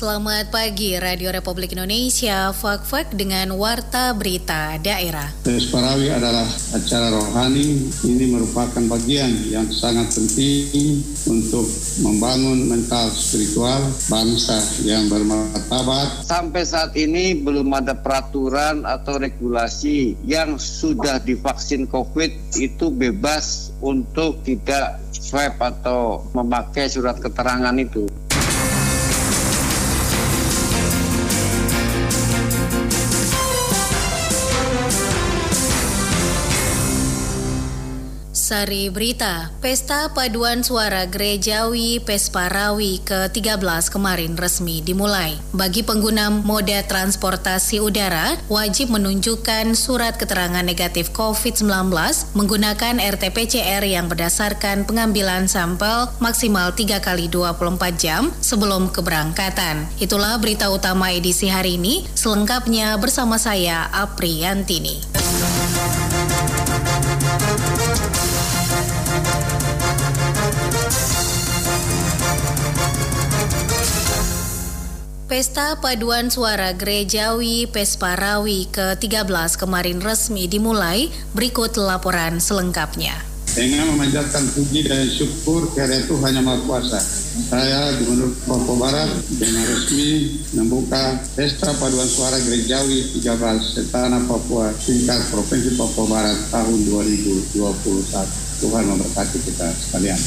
Selamat pagi Radio Republik Indonesia, Fak-Fak dengan Warta Berita Daerah. Pesparawi adalah acara rohani, ini merupakan bagian yang sangat penting untuk membangun mental spiritual bangsa yang bermartabat. Sampai saat ini belum ada peraturan atau regulasi yang sudah divaksin COVID itu bebas untuk tidak swab atau memakai surat keterangan itu. Sari Berita, Pesta Paduan Suara Gerejawi Pesparawi ke-13 kemarin resmi dimulai. Bagi pengguna moda transportasi udara, wajib menunjukkan surat keterangan negatif COVID-19 menggunakan RT-PCR yang berdasarkan pengambilan sampel maksimal 3 kali 24 jam sebelum keberangkatan. Itulah berita utama edisi hari ini, selengkapnya bersama saya Apriantini. Pesta Paduan Suara Gerejawi Pesparawi ke-13 kemarin resmi dimulai, berikut laporan selengkapnya. Dengan memanjatkan puji dan syukur kepada Tuhan Yang Maha Kuasa, saya Gubernur Papua Barat dengan resmi membuka Pesta Paduan Suara Gerejawi 13 Setana Papua tingkat Provinsi Papua Barat tahun 2021. Tuhan memberkati kita sekalian.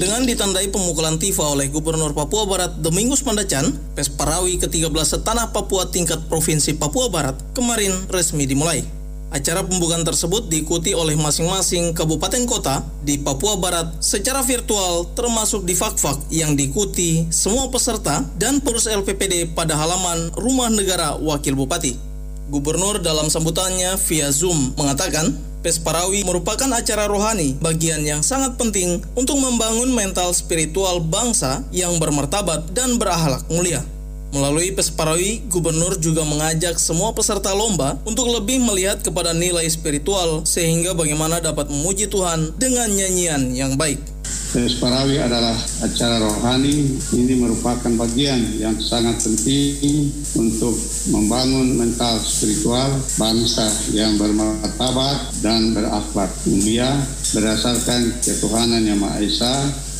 Dengan ditandai pemukulan tifa oleh Gubernur Papua Barat Domingus Mandacan, Pesparawi ke-13 setanah Papua tingkat Provinsi Papua Barat kemarin resmi dimulai. Acara pembukaan tersebut diikuti oleh masing-masing kabupaten kota di Papua Barat secara virtual termasuk di Fakfak yang diikuti semua peserta dan pengurus LPPD pada halaman Rumah Negara Wakil Bupati. Gubernur dalam sambutannya via Zoom mengatakan Pesparawi merupakan acara rohani, bagian yang sangat penting untuk membangun mental spiritual bangsa yang bermartabat dan berakhlak mulia. Melalui Pesparawi, gubernur juga mengajak semua peserta lomba untuk lebih melihat kepada nilai spiritual sehingga bagaimana dapat memuji Tuhan dengan nyanyian yang baik. Pesparawi adalah acara rohani, ini merupakan bagian yang sangat penting untuk membangun mental spiritual bangsa yang bermartabat dan berakhlak mulia berdasarkan ketuhanan yang Maha Esa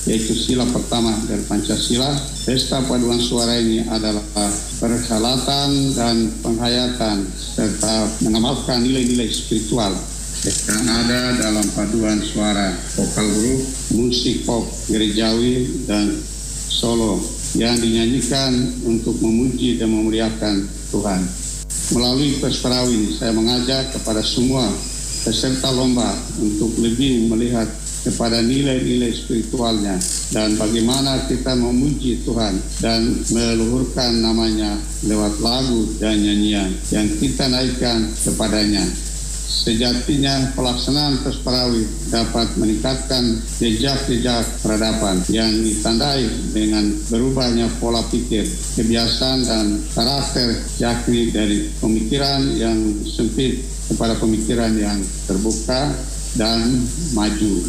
yaitu sila pertama dari Pancasila. Pesta paduan suara ini adalah perhelatan dan penghayatan serta mengamalkan nilai-nilai spiritual yang ada dalam paduan suara vokal grup, musik pop gerejawi dan solo yang dinyanyikan untuk memuji dan memuliakan Tuhan. Melalui Pesperawi saya mengajak kepada semua peserta lomba untuk lebih melihat kepada nilai-nilai spiritualnya dan bagaimana kita memuji Tuhan dan meluhurkan namanya lewat lagu dan nyanyian yang kita naikkan kepadanya Sejatinya pelaksanaan Pesparawi dapat meningkatkan jejak-jejak peradaban yang ditandai dengan berubahnya pola pikir, kebiasaan dan karakter yakni dari pemikiran yang sempit kepada pemikiran yang terbuka dan maju.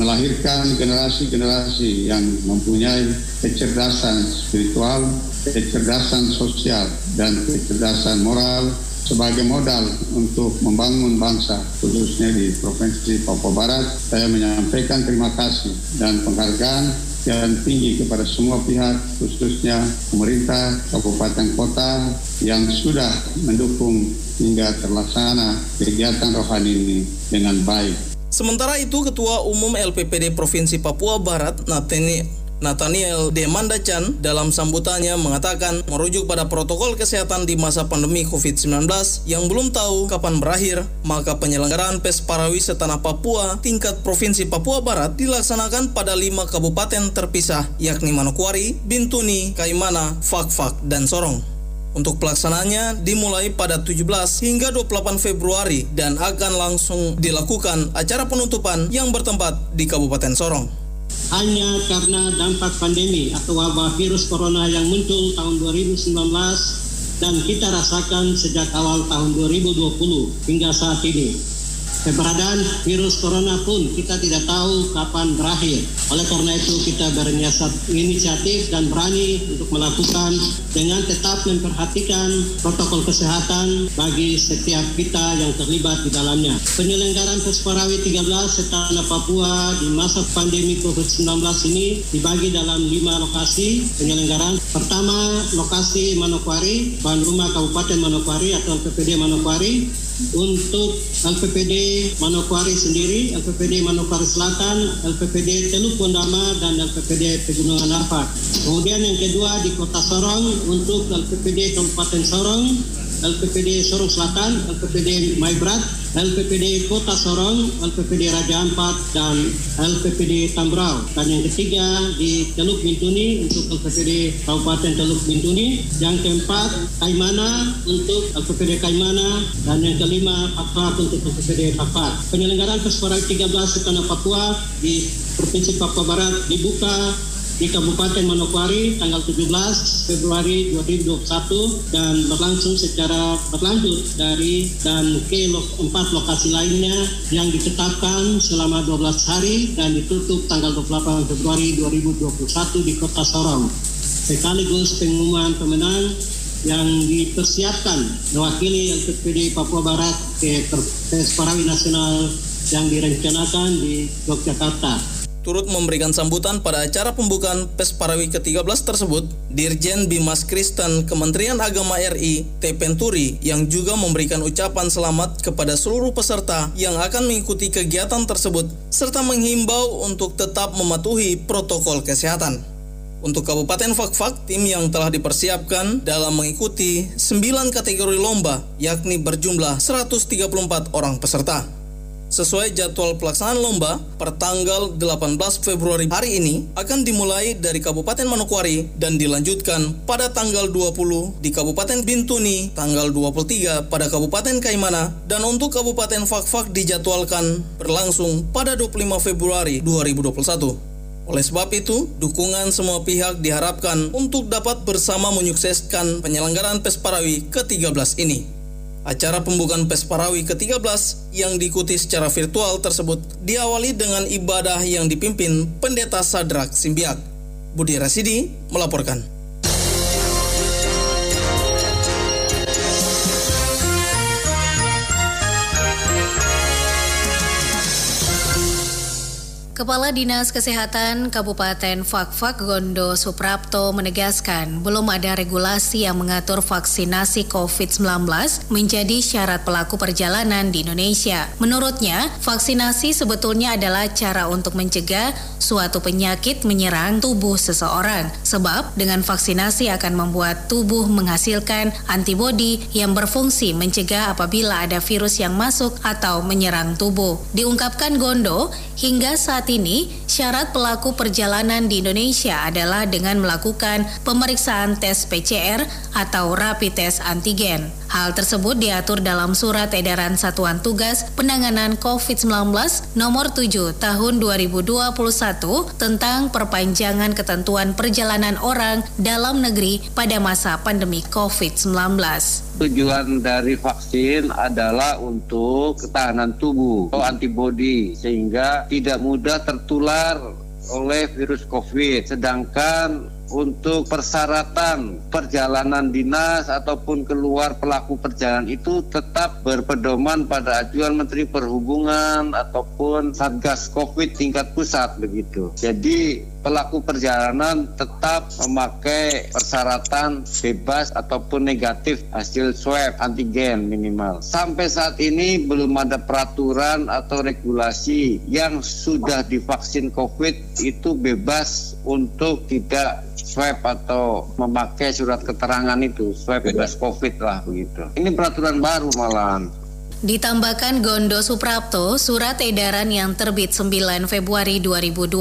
Melahirkan generasi-generasi yang mempunyai kecerdasan spiritual, kecerdasan sosial, dan kecerdasan moral sebagai modal untuk membangun bangsa khususnya di Provinsi Papua Barat saya menyampaikan terima kasih dan penghargaan yang tinggi kepada semua pihak khususnya pemerintah kabupaten kota yang sudah mendukung hingga terlaksana kegiatan rohani ini dengan baik. Sementara itu Ketua Umum LPPD Provinsi Papua Barat Nathaniel Nathaniel D. Mandacan dalam sambutannya mengatakan merujuk pada protokol kesehatan di masa pandemi COVID-19 yang belum tahu kapan berakhir, maka penyelenggaraan PES Parawis Tanah Papua tingkat Provinsi Papua Barat dilaksanakan pada lima kabupaten terpisah yakni Manokwari, Bintuni, Kaimana, Fakfak, dan Sorong. Untuk pelaksanaannya dimulai pada 17 hingga 28 Februari dan akan langsung dilakukan acara penutupan yang bertempat di Kabupaten Sorong hanya karena dampak pandemi atau wabah virus corona yang muncul tahun 2019 dan kita rasakan sejak awal tahun 2020 hingga saat ini. Keberadaan virus corona pun kita tidak tahu kapan berakhir. Oleh karena itu kita berinisiatif dan berani untuk melakukan dengan tetap memperhatikan protokol kesehatan bagi setiap kita yang terlibat di dalamnya. Penyelenggaraan Pesparawi 13 Setana Papua di masa pandemi COVID-19 ini dibagi dalam lima lokasi penyelenggaraan. Pertama, lokasi Manokwari, bahan rumah Kabupaten Manokwari atau LPPD Manokwari untuk LPPD Manokwari sendiri, LPPD Manokwari Selatan, LPPD Teluk Pondama, dan LPPD Pegunungan Arfak. Kemudian yang kedua di Kota Sorong untuk LPPD Kabupaten Sorong, LPPD Sorong Selatan, LPPD Maibrat, LPPD Kota Sorong, LPPD Raja Ampat, dan LPPD Tambrau. Dan yang ketiga di Teluk Bintuni untuk LPPD Kabupaten Teluk Bintuni. Yang keempat Kaimana untuk LPPD Kaimana dan yang kelima Papua untuk LPPD Papua. Penyelenggaraan Pesparai 13 Setanah Papua di Provinsi Papua Barat dibuka di Kabupaten Manokwari tanggal 17 Februari 2021 dan berlangsung secara berlanjut dari dan ke empat lokasi lainnya yang ditetapkan selama 12 hari dan ditutup tanggal 28 Februari 2021 di Kota Sorong. Sekaligus pengumuman pemenang yang dipersiapkan mewakili LPPD Papua Barat ke Pesparawi Nasional yang direncanakan di Yogyakarta turut memberikan sambutan pada acara pembukaan PES Parawi ke-13 tersebut, Dirjen Bimas Kristen Kementerian Agama RI, T. Penturi, yang juga memberikan ucapan selamat kepada seluruh peserta yang akan mengikuti kegiatan tersebut, serta menghimbau untuk tetap mematuhi protokol kesehatan. Untuk Kabupaten Fakfak, tim yang telah dipersiapkan dalam mengikuti 9 kategori lomba, yakni berjumlah 134 orang peserta. Sesuai jadwal pelaksanaan lomba, per tanggal 18 Februari hari ini akan dimulai dari Kabupaten Manokwari dan dilanjutkan pada tanggal 20 di Kabupaten Bintuni, tanggal 23 pada Kabupaten Kaimana, dan untuk Kabupaten Fakfak dijadwalkan berlangsung pada 25 Februari 2021. Oleh sebab itu, dukungan semua pihak diharapkan untuk dapat bersama menyukseskan penyelenggaraan PES Parawi ke-13 ini. Acara pembukaan PES Parawi ke-13 yang diikuti secara virtual tersebut diawali dengan ibadah yang dipimpin Pendeta Sadrak Simbiak. Budi Rasidi melaporkan. Kepala Dinas Kesehatan Kabupaten Fakfak Gondo Suprapto menegaskan belum ada regulasi yang mengatur vaksinasi COVID-19 menjadi syarat pelaku perjalanan di Indonesia. Menurutnya, vaksinasi sebetulnya adalah cara untuk mencegah suatu penyakit menyerang tubuh seseorang. Sebab dengan vaksinasi akan membuat tubuh menghasilkan antibodi yang berfungsi mencegah apabila ada virus yang masuk atau menyerang tubuh. Diungkapkan Gondo, hingga saat ini syarat pelaku perjalanan di Indonesia adalah dengan melakukan pemeriksaan tes PCR atau rapid test antigen. Hal tersebut diatur dalam Surat Edaran Satuan Tugas Penanganan COVID-19 Nomor 7 Tahun 2021 tentang perpanjangan ketentuan perjalanan orang dalam negeri pada masa pandemi COVID-19. Tujuan dari vaksin adalah untuk ketahanan tubuh atau antibodi sehingga tidak mudah tertular oleh virus COVID. Sedangkan untuk persyaratan perjalanan dinas ataupun keluar pelaku perjalanan itu tetap berpedoman pada ajuan Menteri Perhubungan ataupun Satgas Covid tingkat pusat begitu. Jadi pelaku perjalanan tetap memakai persyaratan bebas ataupun negatif hasil swab antigen minimal. Sampai saat ini belum ada peraturan atau regulasi yang sudah divaksin COVID itu bebas untuk tidak swab atau memakai surat keterangan itu swab bebas COVID lah begitu. Ini peraturan baru malahan. Ditambahkan Gondo Suprapto, surat edaran yang terbit 9 Februari 2021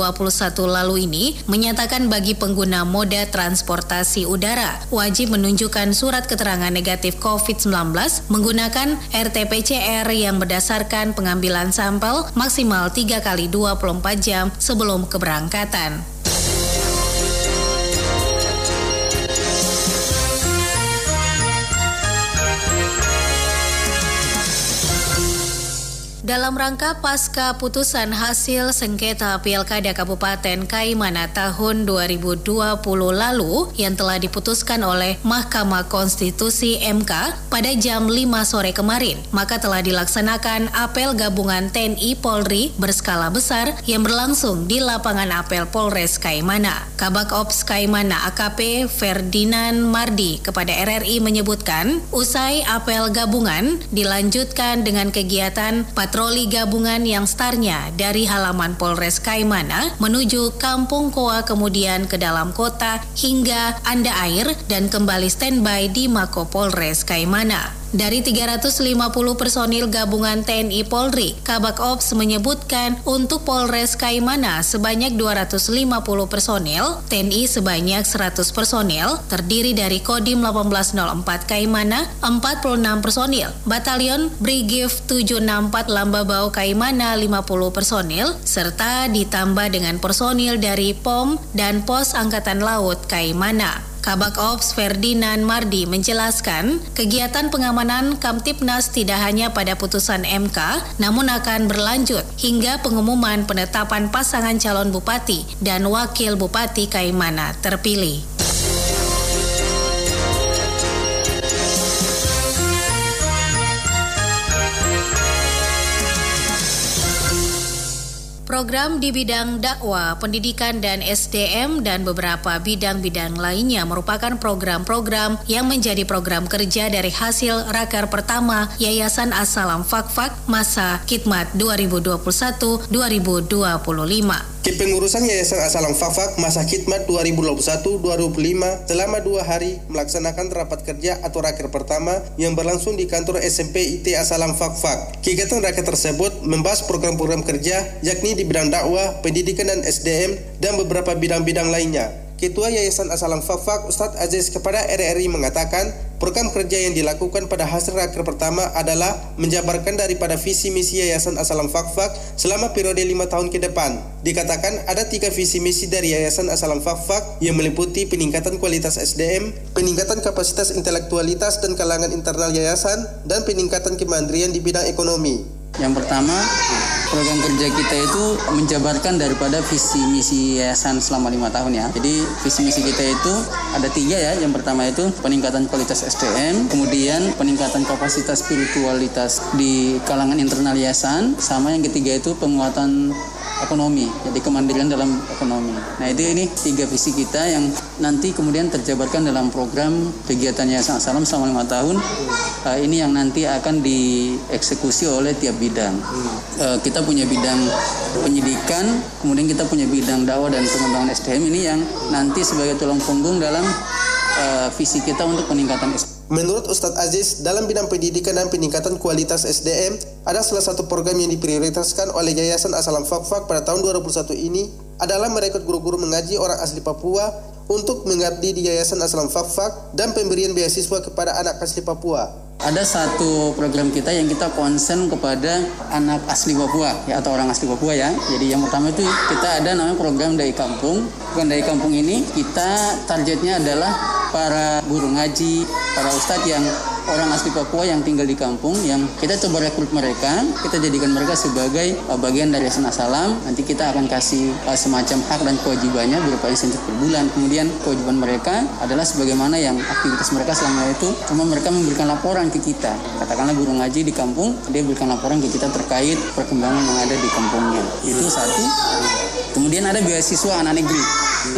lalu ini menyatakan bagi pengguna moda transportasi udara wajib menunjukkan surat keterangan negatif COVID-19 menggunakan RT-PCR yang berdasarkan pengambilan sampel maksimal 3 kali 24 jam sebelum keberangkatan. Dalam rangka pasca putusan hasil sengketa Pilkada Kabupaten Kaimana tahun 2020 lalu yang telah diputuskan oleh Mahkamah Konstitusi MK pada jam 5 sore kemarin, maka telah dilaksanakan apel gabungan TNI Polri berskala besar yang berlangsung di lapangan apel Polres Kaimana. Kabak Ops Kaimana AKP Ferdinand Mardi kepada RRI menyebutkan, usai apel gabungan dilanjutkan dengan kegiatan patroli gabungan yang startnya dari halaman Polres Kaimana menuju Kampung Koa kemudian ke dalam kota hingga Anda Air dan kembali standby di Mako Polres Kaimana. Dari 350 personil gabungan TNI Polri, Kabak Ops menyebutkan untuk Polres Kaimana sebanyak 250 personil, TNI sebanyak 100 personil, terdiri dari Kodim 1804 Kaimana 46 personil, Batalion Brigif 764 Lambabau Kaimana 50 personil, serta ditambah dengan personil dari POM dan Pos Angkatan Laut Kaimana. Kabak Ops Ferdinand Mardi menjelaskan, kegiatan pengamanan Kamtipnas tidak hanya pada putusan MK, namun akan berlanjut hingga pengumuman penetapan pasangan calon bupati dan wakil bupati Kaimana terpilih. Program di bidang dakwah, pendidikan dan SDM dan beberapa bidang-bidang lainnya merupakan program-program yang menjadi program kerja dari hasil raker pertama Yayasan Asalam Fakfak masa Khidmat 2021-2025. Kepengurusan Yayasan Asalam Fafak Masa Khidmat 2021-2025 selama dua hari melaksanakan rapat kerja atau raker pertama yang berlangsung di kantor SMP IT Asalam Fafak. Kegiatan raker tersebut membahas program-program kerja yakni di bidang dakwah, pendidikan dan SDM dan beberapa bidang-bidang lainnya. Ketua Yayasan Asalam Fafak Ustadz Aziz kepada RRI mengatakan program kerja yang dilakukan pada hasil raker pertama adalah menjabarkan daripada visi misi Yayasan Asalam Fafak selama periode lima tahun ke depan. Dikatakan ada tiga visi misi dari Yayasan Asalam Fafak yang meliputi peningkatan kualitas SDM, peningkatan kapasitas intelektualitas dan kalangan internal yayasan, dan peningkatan kemandirian di bidang ekonomi. Yang pertama, program kerja kita itu menjabarkan daripada visi misi yayasan selama lima tahun ya. Jadi visi misi kita itu ada tiga ya. Yang pertama itu peningkatan kualitas SDM, kemudian peningkatan kapasitas spiritualitas di kalangan internal yayasan, sama yang ketiga itu penguatan ekonomi, jadi kemandirian dalam ekonomi. Nah itu ini tiga visi kita yang nanti kemudian terjabarkan dalam program kegiatan Yayasan Salam selama lima tahun. Uh, ini yang nanti akan dieksekusi oleh tiap bidang. Uh, kita punya bidang penyidikan, kemudian kita punya bidang dakwah dan pengembangan SDM ini yang nanti sebagai tulang punggung dalam uh, visi kita untuk peningkatan SDM. Menurut Ustadz Aziz, dalam bidang pendidikan dan peningkatan kualitas SDM, ada salah satu program yang diprioritaskan oleh Yayasan Asalam Fakfak pada tahun 2021 ini adalah merekrut guru-guru mengaji orang asli Papua untuk mengabdi di Yayasan Asalam Fakfak dan pemberian beasiswa kepada anak asli Papua. Ada satu program kita yang kita konsen kepada anak asli Papua ya atau orang asli Papua ya. Jadi yang pertama itu kita ada namanya program dari kampung. Bukan dari kampung ini kita targetnya adalah para guru ngaji, para ustadz yang orang asli Papua yang tinggal di kampung yang kita coba rekrut mereka, kita jadikan mereka sebagai uh, bagian dari Yayasan Salam. Nanti kita akan kasih uh, semacam hak dan kewajibannya berupa insentif per bulan. Kemudian kewajiban mereka adalah sebagaimana yang aktivitas mereka selama itu cuma mereka memberikan laporan ke kita. Katakanlah guru ngaji di kampung, dia berikan laporan ke kita terkait perkembangan yang ada di kampungnya. Itu satu. Kemudian ada beasiswa anak negeri.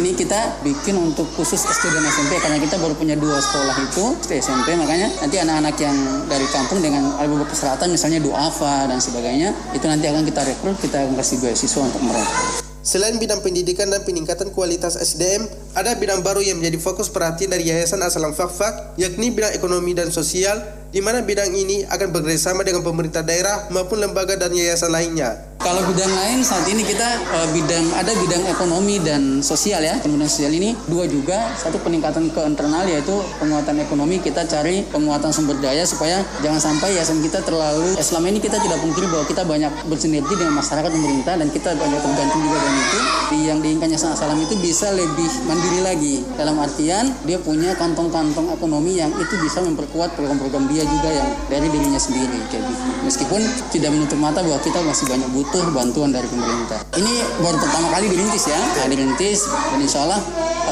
Ini kita bikin untuk khusus SD dan SMP karena kita baru punya dua sekolah itu SD SMP makanya nanti anak-anak yang dari kampung dengan beberapa persyaratan misalnya duafa dan sebagainya itu nanti akan kita rekrut kita kasih beasiswa untuk mereka. Selain bidang pendidikan dan peningkatan kualitas SDM, ada bidang baru yang menjadi fokus perhatian dari Yayasan Asalam Fakfak, yakni bidang ekonomi dan sosial, di mana bidang ini akan bekerjasama dengan pemerintah daerah maupun lembaga dan yayasan lainnya. Kalau bidang lain saat ini kita uh, bidang ada bidang ekonomi dan sosial ya. Kemudian sosial ini dua juga satu peningkatan ke internal yaitu penguatan ekonomi kita cari penguatan sumber daya supaya jangan sampai yayasan kita terlalu eh, selama ini kita tidak pungkiri bahwa kita banyak bersinergi dengan masyarakat pemerintah dan kita banyak tergantung juga dengan itu. Di yang diinginkan Yayasan Asalam itu bisa lebih mandiri lagi dalam artian dia punya kantong-kantong ekonomi yang itu bisa memperkuat program-program dia juga yang dari dirinya sendiri kayak gitu. Meskipun tidak menutup mata bahwa kita masih banyak butuh butuh bantuan dari pemerintah. Ini baru pertama kali dirintis ya, nah, dirintis dan insya Allah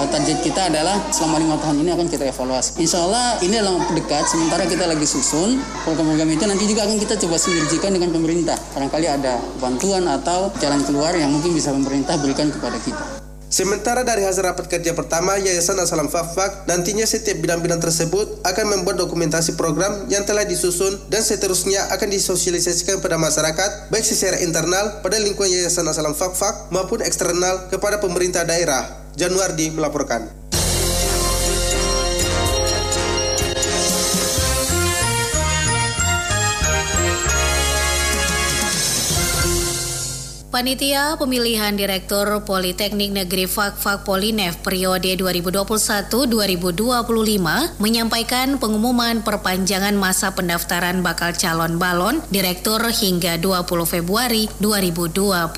uh, target kita adalah selama lima tahun ini akan kita evaluasi. Insya Allah ini dalam dekat, sementara kita lagi susun program-program itu nanti juga akan kita coba sinergikan dengan pemerintah. Barangkali ada bantuan atau jalan keluar yang mungkin bisa pemerintah berikan kepada kita. Sementara dari hasil rapat kerja pertama, Yayasan Asalam Fafak nantinya setiap bidang-bidang tersebut akan membuat dokumentasi program yang telah disusun dan seterusnya akan disosialisasikan pada masyarakat baik secara internal pada lingkungan Yayasan Asalam Fafak maupun eksternal kepada pemerintah daerah. Januardi melaporkan. Panitia Pemilihan Direktur Politeknik Negeri Fakfak Polinev periode 2021-2025 menyampaikan pengumuman perpanjangan masa pendaftaran bakal calon balon direktur hingga 20 Februari 2021.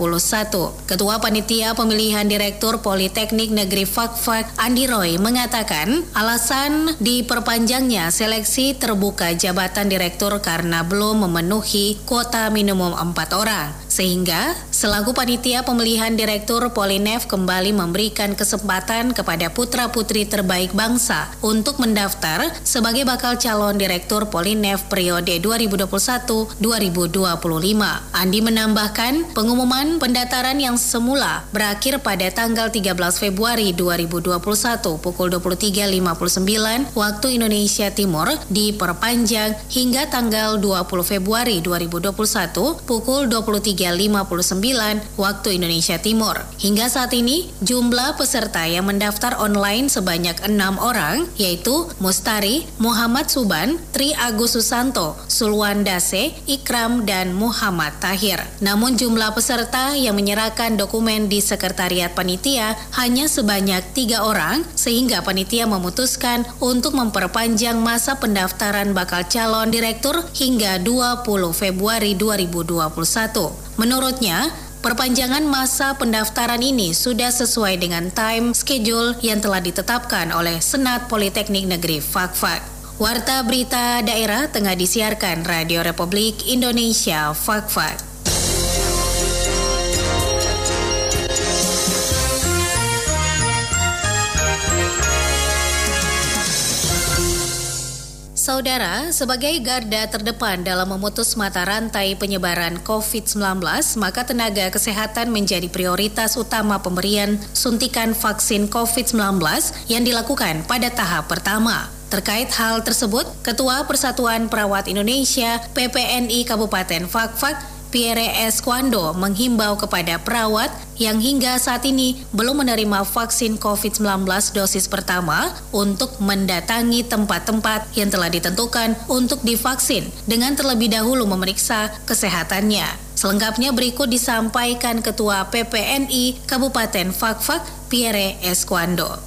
Ketua Panitia Pemilihan Direktur Politeknik Negeri Fakfak Andi Roy mengatakan alasan diperpanjangnya seleksi terbuka jabatan direktur karena belum memenuhi kuota minimum 4 orang. Sehingga Selaku panitia pemilihan direktur Polinev kembali memberikan kesempatan kepada putra-putri terbaik bangsa untuk mendaftar sebagai bakal calon direktur Polinev periode 2021-2025. Andi menambahkan pengumuman pendaftaran yang semula berakhir pada tanggal 13 Februari 2021 pukul 23.59 waktu Indonesia Timur diperpanjang hingga tanggal 20 Februari 2021 pukul 23.59 waktu Indonesia Timur. Hingga saat ini, jumlah peserta yang mendaftar online sebanyak enam orang, yaitu Mustari, Muhammad Suban, Tri Agus Susanto, Sulwan Dase, Ikram, dan Muhammad Tahir. Namun jumlah peserta yang menyerahkan dokumen di Sekretariat Panitia hanya sebanyak tiga orang, sehingga panitia memutuskan untuk memperpanjang masa pendaftaran bakal calon direktur hingga 20 Februari 2021. Menurutnya, Perpanjangan masa pendaftaran ini sudah sesuai dengan time schedule yang telah ditetapkan oleh Senat Politeknik Negeri Fakfak. Warta berita daerah tengah disiarkan Radio Republik Indonesia Fakfak. Saudara, sebagai garda terdepan dalam memutus mata rantai penyebaran COVID-19, maka tenaga kesehatan menjadi prioritas utama pemberian suntikan vaksin COVID-19 yang dilakukan pada tahap pertama. Terkait hal tersebut, Ketua Persatuan Perawat Indonesia PPNI Kabupaten Fakfak Pierre Esquando menghimbau kepada perawat yang hingga saat ini belum menerima vaksin COVID-19 dosis pertama untuk mendatangi tempat-tempat yang telah ditentukan untuk divaksin dengan terlebih dahulu memeriksa kesehatannya. Selengkapnya berikut disampaikan Ketua PPNI Kabupaten Fakfak Pierre Esquando.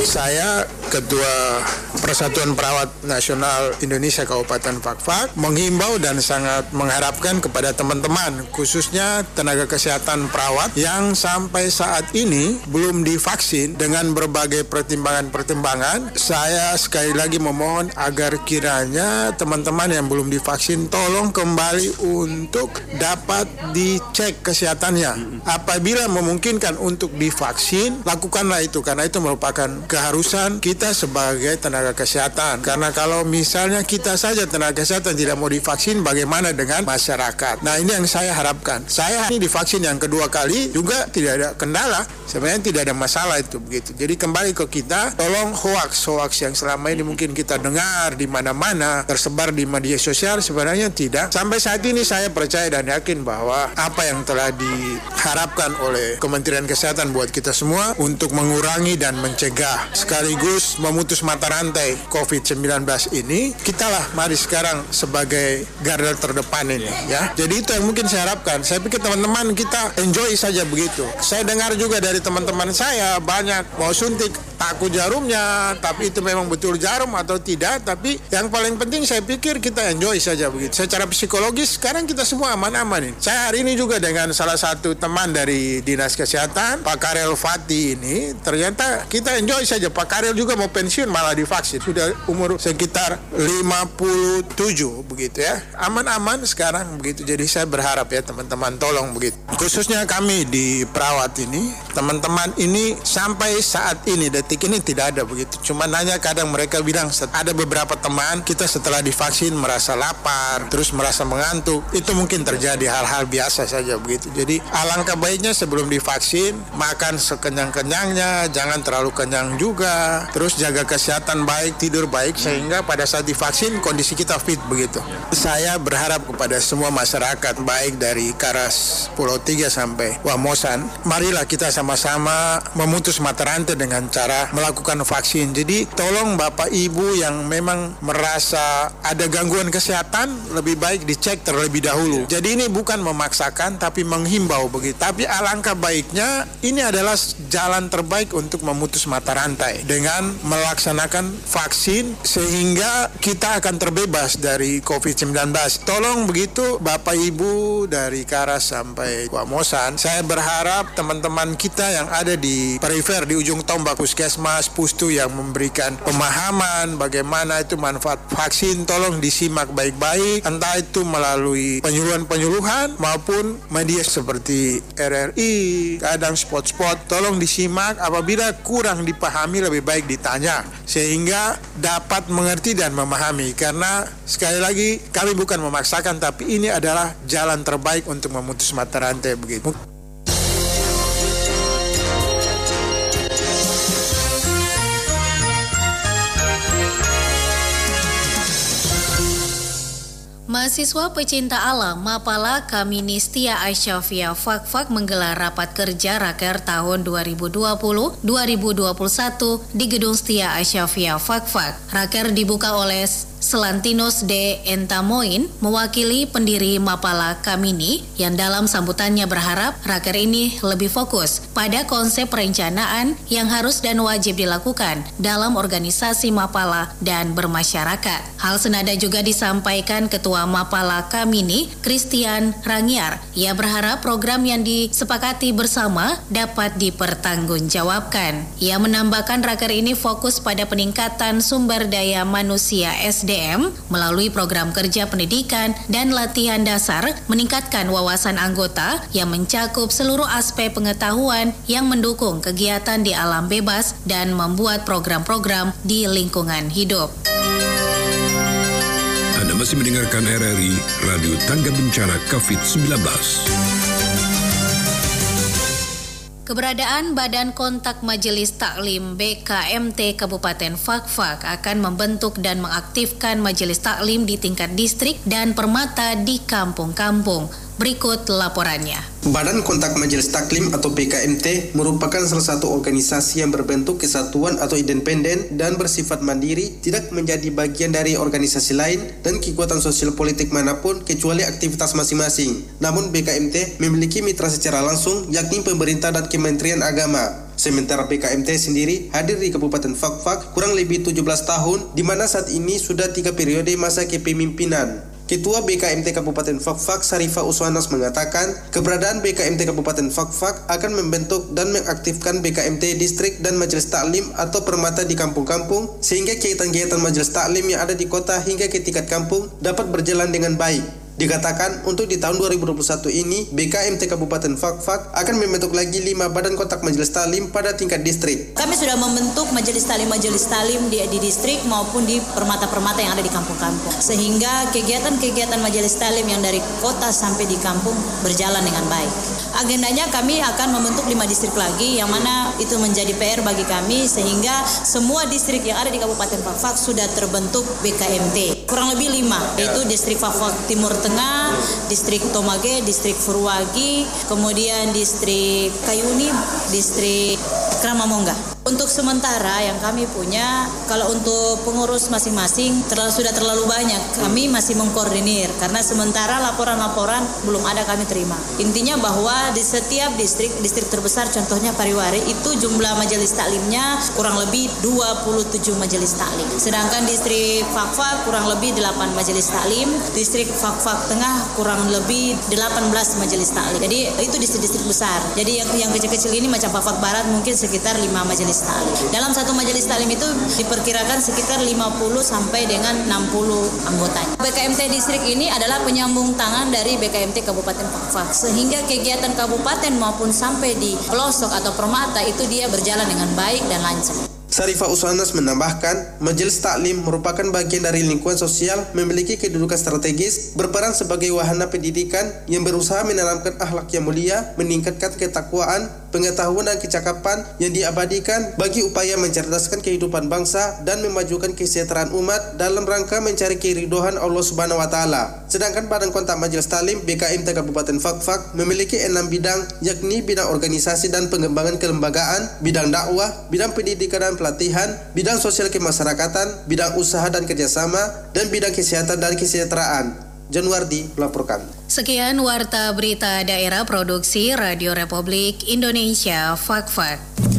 Saya Ketua Persatuan Perawat Nasional Indonesia Kabupaten Fakfak menghimbau dan sangat mengharapkan kepada teman-teman khususnya tenaga kesehatan perawat yang sampai saat ini belum divaksin dengan berbagai pertimbangan-pertimbangan saya sekali lagi memohon agar kiranya teman-teman yang belum divaksin tolong kembali untuk dapat dicek kesehatannya apabila memungkinkan untuk divaksin lakukanlah itu karena itu merupakan keharusan kita sebagai tenaga kesehatan. Karena kalau misalnya kita saja tenaga kesehatan tidak mau divaksin, bagaimana dengan masyarakat? Nah ini yang saya harapkan. Saya ini divaksin yang kedua kali juga tidak ada kendala. Sebenarnya tidak ada masalah itu begitu. Jadi kembali ke kita, tolong hoax hoax yang selama ini mungkin kita dengar di mana-mana tersebar di media sosial sebenarnya tidak. Sampai saat ini saya percaya dan yakin bahwa apa yang telah diharapkan oleh Kementerian Kesehatan buat kita semua untuk mengurangi dan mencegah sekaligus memutus mata rantai COVID-19 ini, kitalah mari sekarang sebagai garda terdepan ini ya. Jadi itu yang mungkin saya harapkan. Saya pikir teman-teman kita enjoy saja begitu. Saya dengar juga dari teman-teman saya banyak mau suntik takut jarumnya, tapi itu memang betul jarum atau tidak, tapi yang paling penting saya pikir kita enjoy saja begitu. Secara psikologis sekarang kita semua aman-aman ini. Saya hari ini juga dengan salah satu teman dari Dinas Kesehatan, Pak Karel Fati ini, ternyata kita enjoy saja. Pak Karel juga mau pensiun malah divaksin. Sudah umur sekitar 57 begitu ya. Aman-aman sekarang begitu. Jadi saya berharap ya teman-teman tolong begitu. Khususnya kami di perawat ini, teman-teman ini sampai saat ini detik ini tidak ada begitu. Cuma nanya kadang mereka bilang ada beberapa teman kita setelah divaksin merasa lapar, terus merasa mengantuk. Itu mungkin terjadi hal-hal biasa saja begitu. Jadi alangkah baiknya sebelum divaksin makan sekenyang-kenyangnya, jangan terlalu kenyang juga. Terus jaga kesehatan baik, tidur baik sehingga pada saat divaksin kondisi kita fit begitu. Saya berharap kepada semua masyarakat baik dari Karas Pulau Tiga sampai Wamosan, marilah kita sama-sama memutus mata rantai dengan cara melakukan vaksin. Jadi tolong Bapak Ibu yang memang merasa ada gangguan kesehatan lebih baik dicek terlebih dahulu. Jadi ini bukan memaksakan tapi menghimbau begitu. Tapi alangkah baiknya ini adalah jalan terbaik untuk memutus mata rantai dengan melaksanakan vaksin sehingga kita akan terbebas dari COVID-19. Tolong begitu Bapak Ibu dari Karas sampai Wamosan, saya berharap teman-teman kita yang ada di perifer di ujung tombak puskesmas, pustu yang memberikan pemahaman bagaimana itu manfaat vaksin. Tolong disimak baik-baik entah itu melalui penyuluhan-penyuluhan maupun media seperti RRI, kadang spot-spot. Tolong disimak apabila kurang dipahami lebih baik ditanya sehingga dapat mengerti dan memahami. Karena sekali lagi kami bukan memaksakan tapi ini adalah jalan terbaik untuk memutus mata rantai begitu. Mahasiswa pecinta alam Mapala Kaministia Asyafia Fakfak menggelar rapat kerja Raker tahun 2020-2021 di Gedung Setia Asyafia Fakfak. Raker dibuka oleh Selantinos de Entamoin mewakili pendiri Mapala Kamini yang dalam sambutannya berharap raker ini lebih fokus pada konsep perencanaan yang harus dan wajib dilakukan dalam organisasi Mapala dan bermasyarakat. Hal senada juga disampaikan Ketua Mapala Kamini, Christian Rangiar. Ia berharap program yang disepakati bersama dapat dipertanggungjawabkan. Ia menambahkan raker ini fokus pada peningkatan sumber daya manusia SD SDM melalui program kerja pendidikan dan latihan dasar meningkatkan wawasan anggota yang mencakup seluruh aspek pengetahuan yang mendukung kegiatan di alam bebas dan membuat program-program di lingkungan hidup. Anda masih mendengarkan RRI Radio Tangga Bencana COVID-19. Keberadaan Badan Kontak Majelis Taklim BKMT Kabupaten Fakfak akan membentuk dan mengaktifkan majelis taklim di tingkat distrik dan permata di kampung-kampung. Berikut laporannya. Badan Kontak Majelis Taklim atau BKMT merupakan salah satu organisasi yang berbentuk kesatuan atau independen dan bersifat mandiri, tidak menjadi bagian dari organisasi lain dan kekuatan sosial politik mana pun kecuali aktivitas masing-masing. Namun BKMT memiliki mitra secara langsung yakni pemerintah dan Kementerian Agama. Sementara BKMT sendiri hadir di Kabupaten Fakfak kurang lebih 17 tahun, di mana saat ini sudah tiga periode masa kepemimpinan. Ketua BKMT Kabupaten Fakfak Sarifah Uswanas mengatakan, keberadaan BKMT Kabupaten Fakfak akan membentuk dan mengaktifkan BKMT distrik dan majelis taklim atau permata di kampung-kampung sehingga kegiatan-kegiatan majelis taklim yang ada di kota hingga ke tingkat kampung dapat berjalan dengan baik. Dikatakan untuk di tahun 2021 ini BKMT Kabupaten Fakfak akan membentuk lagi lima badan kontak majelis talim pada tingkat distrik. Kami sudah membentuk majelis talim-majelis talim di, di distrik maupun di permata-permata yang ada di kampung-kampung. Sehingga kegiatan-kegiatan majelis talim yang dari kota sampai di kampung berjalan dengan baik. Agendanya kami akan membentuk lima distrik lagi yang mana itu menjadi PR bagi kami sehingga semua distrik yang ada di Kabupaten Fakfak sudah terbentuk BKMT. Kurang lebih lima yaitu distrik Fakfak Timur Tengah Tengah, distrik Tomage, distrik Furwagi, kemudian distrik Kayuni, distrik Kramamongga. Untuk sementara yang kami punya, kalau untuk pengurus masing-masing terlalu sudah terlalu banyak. Kami masih mengkoordinir karena sementara laporan-laporan belum ada kami terima. Intinya bahwa di setiap distrik, distrik terbesar contohnya Pariwari itu jumlah majelis taklimnya kurang lebih 27 majelis taklim. Sedangkan distrik Fakfak kurang lebih 8 majelis taklim, distrik Fakfak Tengah kurang lebih 18 majelis taklim. Jadi itu distrik-distrik besar. Jadi yang yang kecil-kecil ini macam Fakfak Barat mungkin sekitar 5 majelis taklim. Dalam satu majelis taklim itu diperkirakan sekitar 50 sampai dengan 60 anggotanya. BKMT distrik ini adalah penyambung tangan dari BKMT Kabupaten Fakfak sehingga kegiatan kabupaten maupun sampai di pelosok atau permata itu dia berjalan dengan baik dan lancar. Sarifah Uswanas menambahkan, Majelis Taklim merupakan bagian dari lingkungan sosial memiliki kedudukan strategis, berperan sebagai wahana pendidikan yang berusaha menanamkan akhlak yang mulia, meningkatkan ketakwaan, pengetahuan dan kecakapan yang diabadikan bagi upaya mencerdaskan kehidupan bangsa dan memajukan kesejahteraan umat dalam rangka mencari keridohan Allah Subhanahu wa taala. Sedangkan Badan Kontak Majelis Taklim BKM Kabupaten Fakfak memiliki enam bidang yakni bidang organisasi dan pengembangan kelembagaan, bidang dakwah, bidang pendidikan dan pelatihan, bidang sosial kemasyarakatan, bidang usaha dan kerjasama, dan bidang kesehatan dan kesejahteraan. Januardi melaporkan. Sekian Warta Berita Daerah Produksi Radio Republik Indonesia Fakfak.